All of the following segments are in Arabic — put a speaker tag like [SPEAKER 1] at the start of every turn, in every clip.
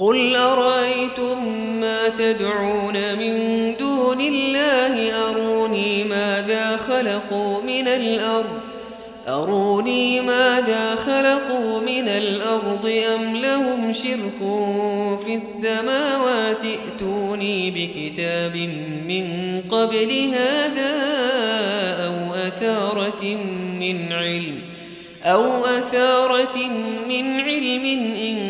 [SPEAKER 1] قل أرأيتم ما تدعون من دون الله أروني ماذا خلقوا من الأرض أروني ماذا خلقوا من الأرض أم لهم شرك في السماوات ائتوني بكتاب من قبل هذا أو أثارة من علم أو أثارة من علم إن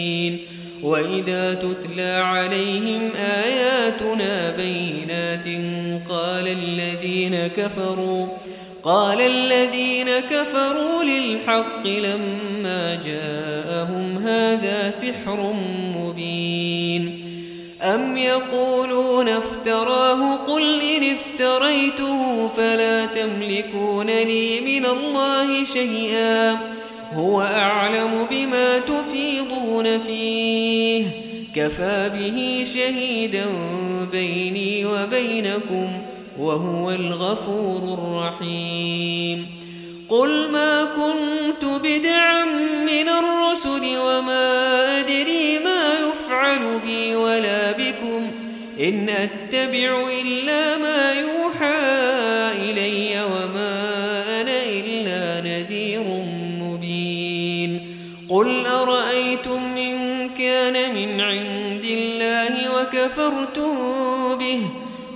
[SPEAKER 1] وإذا تتلى عليهم آياتنا بينات قال الذين كفروا قال الذين كفروا للحق لما جاءهم هذا سحر مبين أم يقولون افتراه قل إن افتريته فلا تملكون لي من الله شيئا هو أعلم بما تفيضون فيه كفى به شهيدا بيني وبينكم وهو الغفور الرحيم قل ما كنت بدعا من الرسل وما أدري ما يفعل بي ولا بكم إن أتبع إلا ما يوحى إليه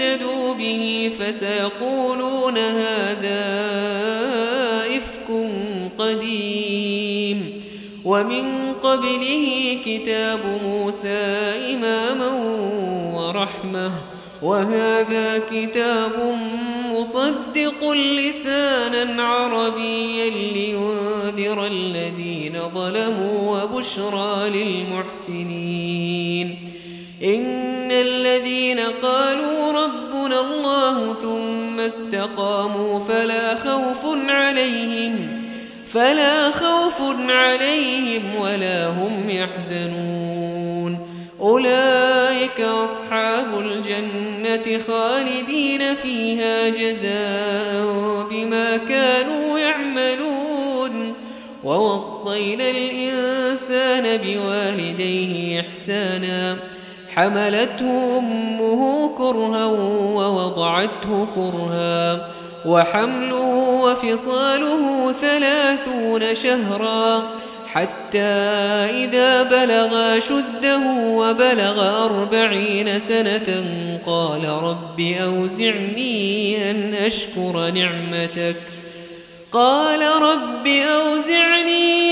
[SPEAKER 1] اهتدوا به فسيقولون هذا إفك قديم ومن قبله كتاب موسى إماما ورحمة وهذا كتاب مصدق لسانا عربيا لينذر الذين ظلموا وبشرى للمحسنين إن الذين قالوا استقاموا فلا خوف عليهم فلا خوف عليهم ولا هم يحزنون أولئك أصحاب الجنة خالدين فيها جزاء بما كانوا يعملون ووصينا الإنسان بوالديه إحساناً حملته أمه كرها ووضعته كرها وحمله وفصاله ثلاثون شهرا حتى إذا بلغ شده وبلغ أربعين سنة قال رب أوزعني أن أشكر نعمتك قال رب أوزعني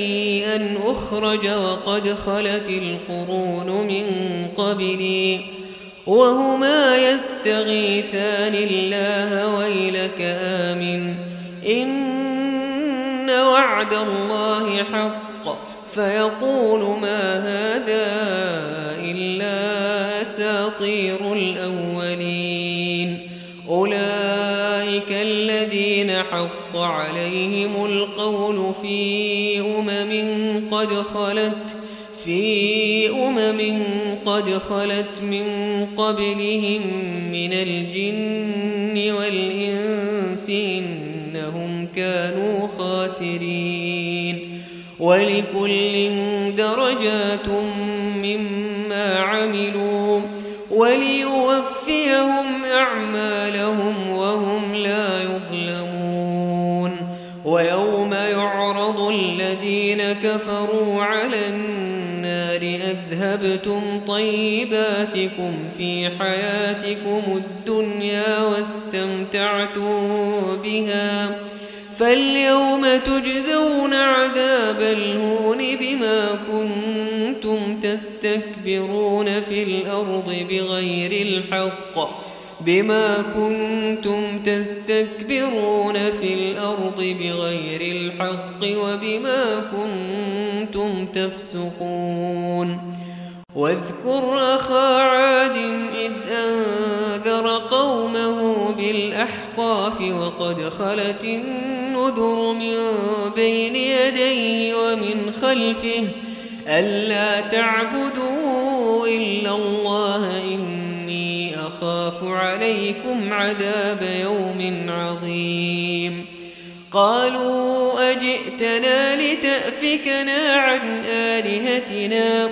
[SPEAKER 1] أن أخرج وقد خلت القرون من قبلي وهما يستغيثان الله ويلك آمن إن وعد الله حق فيقول ما هذا إلا أساطير الأولين أولئك الذين حق عليهم القول فيه قد خلت في أمم قد خلت من قبلهم من الجن والإنس إنهم كانوا خاسرين ولكل درجات مما عملوا ذهبتم طيباتكم في حياتكم الدنيا واستمتعتم بها فاليوم تجزون عذاب الهون بما كنتم تستكبرون في الأرض بغير الحق بما كنتم تستكبرون في الأرض بغير الحق وبما كنتم تفسقون واذكر أخا عاد إذ أنذر قومه بالأحقاف وقد خلت النذر من بين يديه ومن خلفه ألا تعبدوا إلا الله إني أخاف عليكم عذاب يوم عظيم قالوا أجئتنا لتأفكنا عن آلهتنا قالوا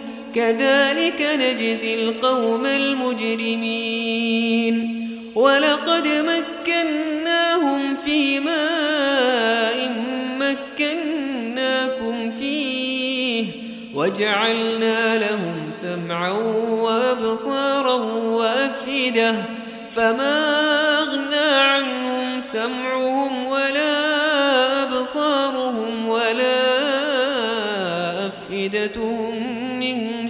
[SPEAKER 1] كذلك نجزي القوم المجرمين ولقد مكناهم في ماء مكناكم فيه وجعلنا لهم سمعا وابصارا وافئده فما اغنى عنهم سمعهم ولا ابصارهم ولا افئدتهم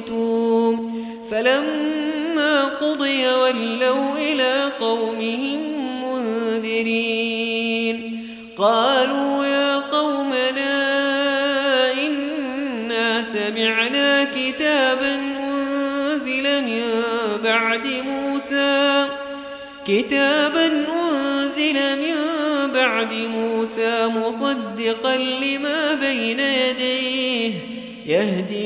[SPEAKER 1] تنصتون فلما قضي ولوا إلى قومهم منذرين قالوا يا قومنا إنا سمعنا كتابا أنزل من بعد موسى كتابا أنزل من بعد موسى مصدقا لما بين يديه يهدي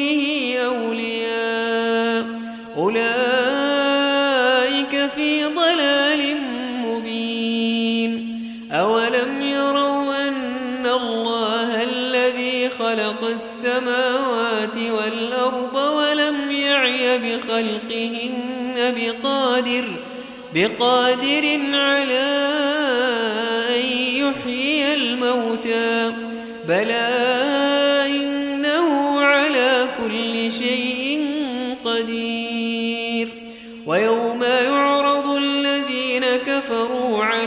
[SPEAKER 1] دونه أولياء أولئك في ضلال مبين أولم يروا أن الله الذي خلق السماوات والأرض ولم يعي بخلقهن بقادر بقادر على أن يحيي الموتى بلى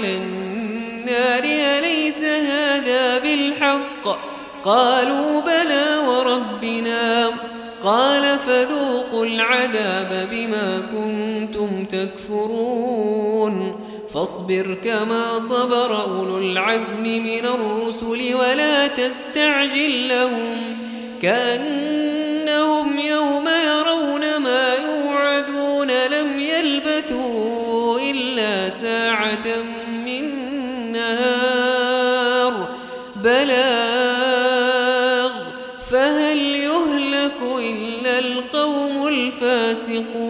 [SPEAKER 1] على النار أليس هذا بالحق قالوا بلى وربنا قال فذوقوا العذاب بما كنتم تكفرون فاصبر كما صبر أولو العزم من الرسل ولا تستعجل لهم كأنهم يوم يرون ما يوعدون لم يلبثوا إلا ساعة ينفقون